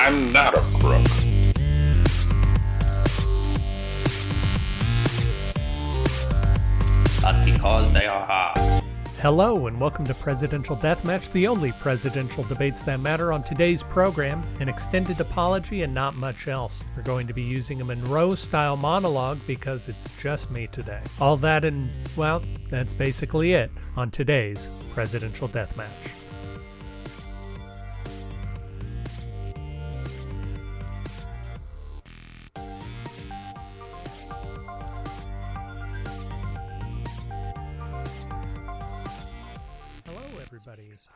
I'm not a crook. Because they are hard. Hello, and welcome to Presidential Deathmatch, the only presidential debates that matter. On today's program, an extended apology and not much else. We're going to be using a Monroe style monologue because it's just me today. All that, and well, that's basically it on today's Presidential Deathmatch.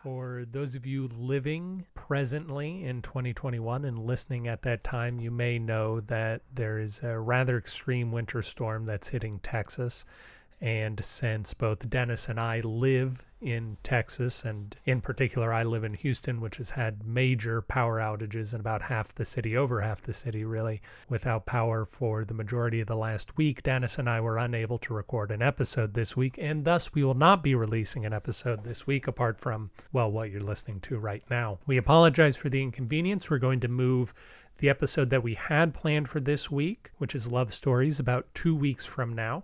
For those of you living presently in 2021 and listening at that time, you may know that there is a rather extreme winter storm that's hitting Texas. And since both Dennis and I live in Texas, and in particular, I live in Houston, which has had major power outages in about half the city, over half the city, really, without power for the majority of the last week, Dennis and I were unable to record an episode this week, and thus we will not be releasing an episode this week apart from, well, what you're listening to right now. We apologize for the inconvenience. We're going to move the episode that we had planned for this week, which is Love Stories, about two weeks from now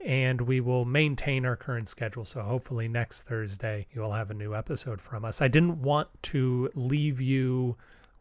and we will maintain our current schedule. So hopefully next Thursday you will have a new episode from us. I didn't want to leave you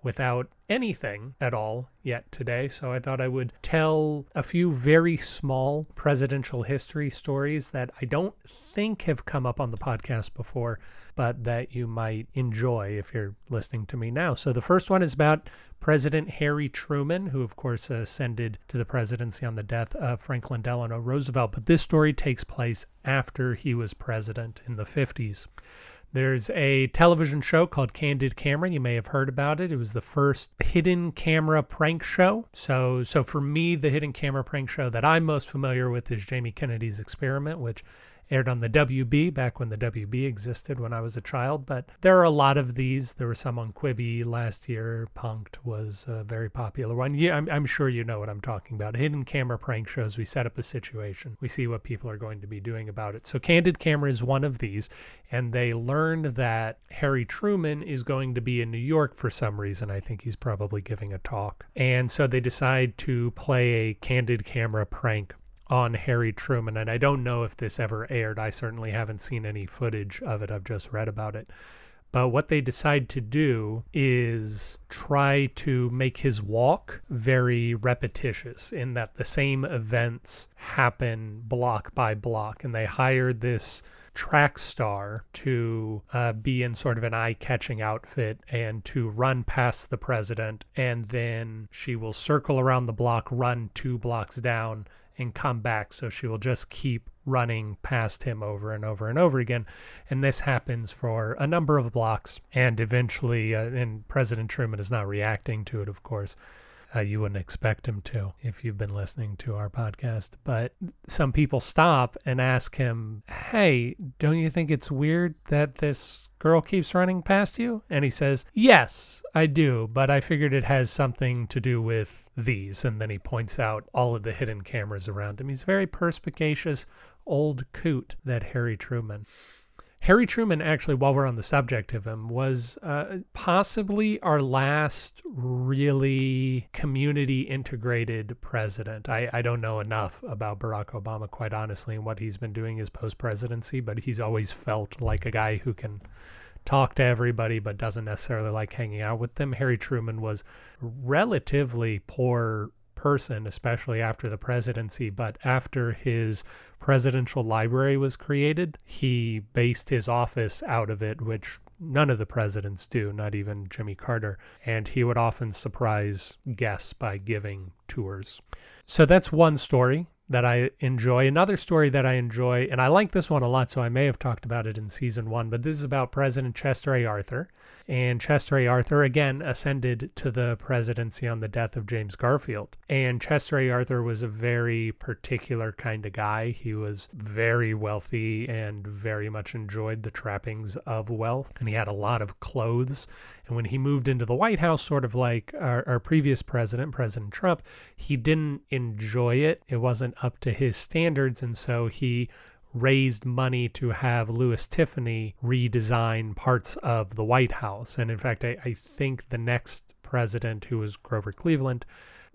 without anything at all yet today, so I thought I would tell a few very small presidential history stories that I don't think have come up on the podcast before, but that you might enjoy if you're listening to me now. So the first one is about President Harry Truman, who of course ascended to the presidency on the death of Franklin Delano Roosevelt, but this story takes place after he was president in the 50s. There's a television show called Candid Camera. You may have heard about it. It was the first hidden camera prank show. So, so for me, the hidden camera prank show that I'm most familiar with is Jamie Kennedy's Experiment, which aired on the WB back when the WB existed when I was a child. But there are a lot of these. There were some on Quibi last year. Punked was a very popular one. Yeah, I'm, I'm sure you know what I'm talking about. Hidden camera prank shows. We set up a situation. We see what people are going to be doing about it. So Candid Camera is one of these. And they learned that Harry Truman is going to be in New York for some reason. I think he's probably giving a talk. And so they decide to play a candid camera prank on Harry Truman. And I don't know if this ever aired. I certainly haven't seen any footage of it. I've just read about it. But what they decide to do is try to make his walk very repetitious in that the same events happen block by block. And they hired this track star to uh, be in sort of an eye catching outfit and to run past the president. And then she will circle around the block, run two blocks down, and come back. So she will just keep running past him over and over and over again. And this happens for a number of blocks. And eventually, uh, and President Truman is not reacting to it, of course. Uh, you wouldn't expect him to if you've been listening to our podcast. But some people stop and ask him, Hey, don't you think it's weird that this girl keeps running past you? And he says, Yes, I do, but I figured it has something to do with these. And then he points out all of the hidden cameras around him. He's very perspicacious old coot, that Harry Truman. Harry Truman, actually, while we're on the subject of him, was uh, possibly our last really community integrated president. I, I don't know enough about Barack Obama, quite honestly, and what he's been doing his post presidency, but he's always felt like a guy who can talk to everybody but doesn't necessarily like hanging out with them. Harry Truman was relatively poor person, especially after the presidency. But after his presidential library was created, he based his office out of it, which none of the presidents do, not even Jimmy Carter. And he would often surprise guests by giving tours. So that's one story that I enjoy. Another story that I enjoy, and I like this one a lot, so I may have talked about it in season one, but this is about President Chester A. Arthur. And Chester A. Arthur, again, ascended to the presidency on the death of James Garfield. And Chester A. Arthur was a very particular kind of guy. He was very wealthy and very much enjoyed the trappings of wealth. And he had a lot of clothes. And when he moved into the White House, sort of like our, our previous president, President Trump, he didn't enjoy it. It wasn't up to his standards. And so he raised money to have Louis Tiffany redesign parts of the White House. And in fact, I, I think the next president, who was Grover Cleveland,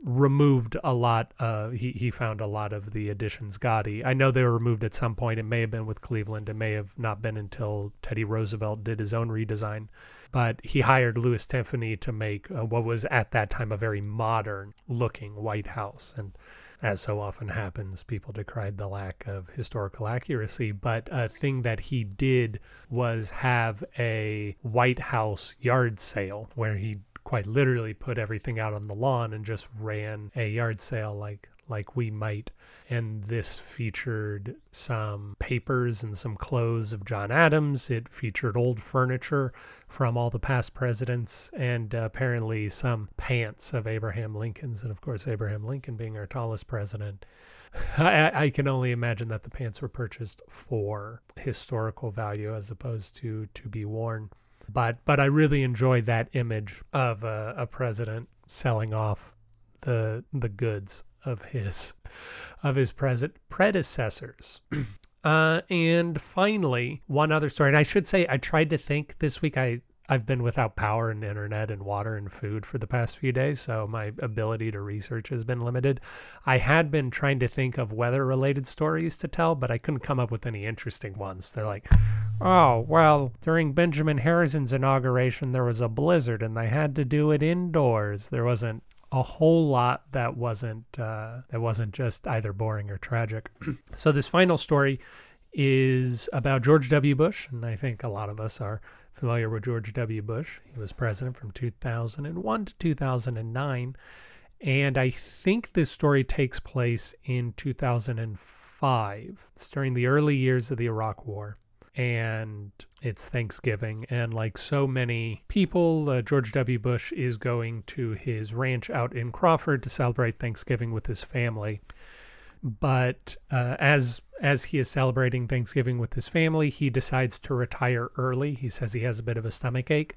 removed a lot. Uh, he he found a lot of the additions gaudy. I know they were removed at some point. It may have been with Cleveland. It may have not been until Teddy Roosevelt did his own redesign. But he hired Louis Tiffany to make uh, what was at that time a very modern looking White House. And as so often happens, people decried the lack of historical accuracy. But a thing that he did was have a White House yard sale where he quite literally put everything out on the lawn and just ran a yard sale like like we might. And this featured some papers and some clothes of John Adams. It featured old furniture from all the past presidents and apparently some pants of Abraham Lincoln's. And of course Abraham Lincoln being our tallest president. I, I, can only imagine that the pants were purchased for historical value as opposed to to be worn but but I really enjoy that image of a, a president selling off the the goods of his of his present predecessors. uh, and finally, one other story. And I should say, I tried to think this week. I I've been without power and internet and water and food for the past few days, so my ability to research has been limited. I had been trying to think of weather related stories to tell, but I couldn't come up with any interesting ones. They're like, oh, well, during Benjamin Harrison's inauguration, there was a blizzard and they had to do it indoors. There wasn't a whole lot that wasn't uh, that wasn't just either boring or tragic. so this final story is about George W. Bush, and I think a lot of us are familiar with George W. Bush. He was president from 2001 to 2009. And I think this story takes place in 2005. It's during the early years of the Iraq War. And it's Thanksgiving. And like so many people, uh, George W. Bush is going to his ranch out in Crawford to celebrate Thanksgiving with his family but uh, as as he is celebrating Thanksgiving with his family, he decides to retire early. He says he has a bit of a stomach ache.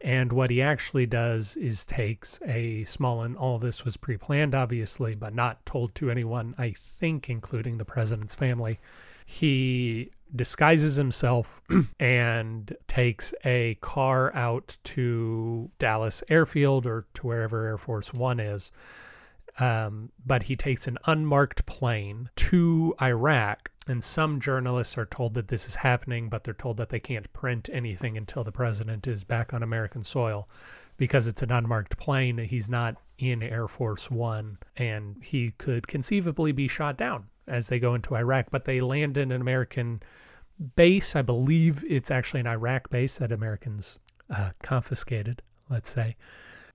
And what he actually does is takes a small, and all this was pre planned, obviously, but not told to anyone, I think, including the president's family. He disguises himself and takes a car out to Dallas Airfield or to wherever Air Force One is um, but he takes an unmarked plane to Iraq. And some journalists are told that this is happening, but they're told that they can't print anything until the president is back on American soil because it's an unmarked plane. He's not in Air Force One, and he could conceivably be shot down as they go into Iraq. But they land in an American base. I believe it's actually an Iraq base that Americans uh, confiscated, let's say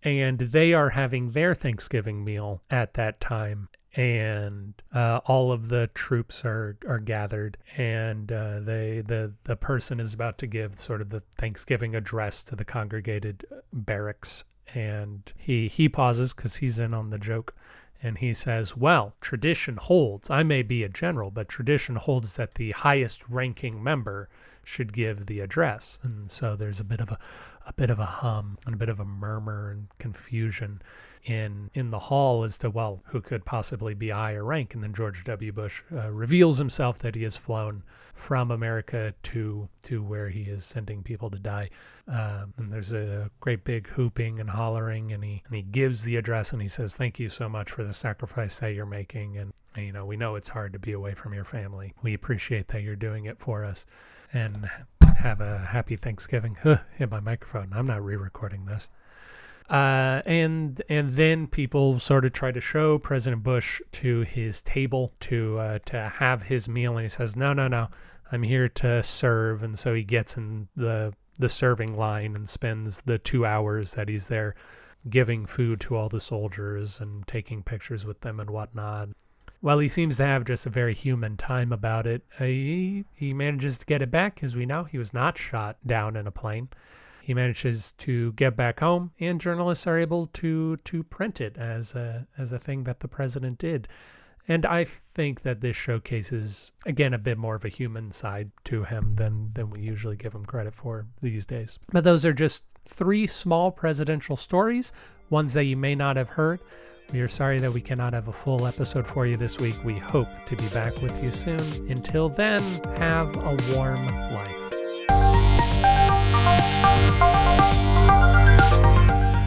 and they are having their Thanksgiving meal at that time. And uh, all of the troops are are gathered, and uh, they the the person is about to give sort of the Thanksgiving address to the congregated barracks, and he he pauses because he's in on the joke, and he says, Well, tradition holds, I may be a general, but tradition holds that the highest ranking member should give the address. And so there's a bit of a, a bit of a hum and a bit of a murmur and confusion in in the hall as to well who could possibly be higher rank? And then George W. Bush uh, reveals himself that he has flown from America to to where he is sending people to die. Um, and there's a great big hooping and hollering and he and he gives the address and he says thank you so much for the sacrifice that you're making. And, and you know we know it's hard to be away from your family we appreciate that you're doing it for us and have a happy Thanksgiving. Huh, hit my microphone. I'm not re-recording this. Uh, and and then people sort of try to show President Bush to his table to uh, to have his meal, and he says, "No, no, no, I'm here to serve." And so he gets in the the serving line and spends the two hours that he's there giving food to all the soldiers and taking pictures with them and whatnot. While he seems to have just a very human time about it, uh, he, he manages to get it back. As we know, he was not shot down in a plane. He manages to get back home, and journalists are able to to print it as a as a thing that the president did. And I think that this showcases again a bit more of a human side to him than than we usually give him credit for these days. But those are just three small presidential stories, ones that you may not have heard. We are sorry that we cannot have a full episode for you this week. We hope to be back with you soon. Until then, have a warm life.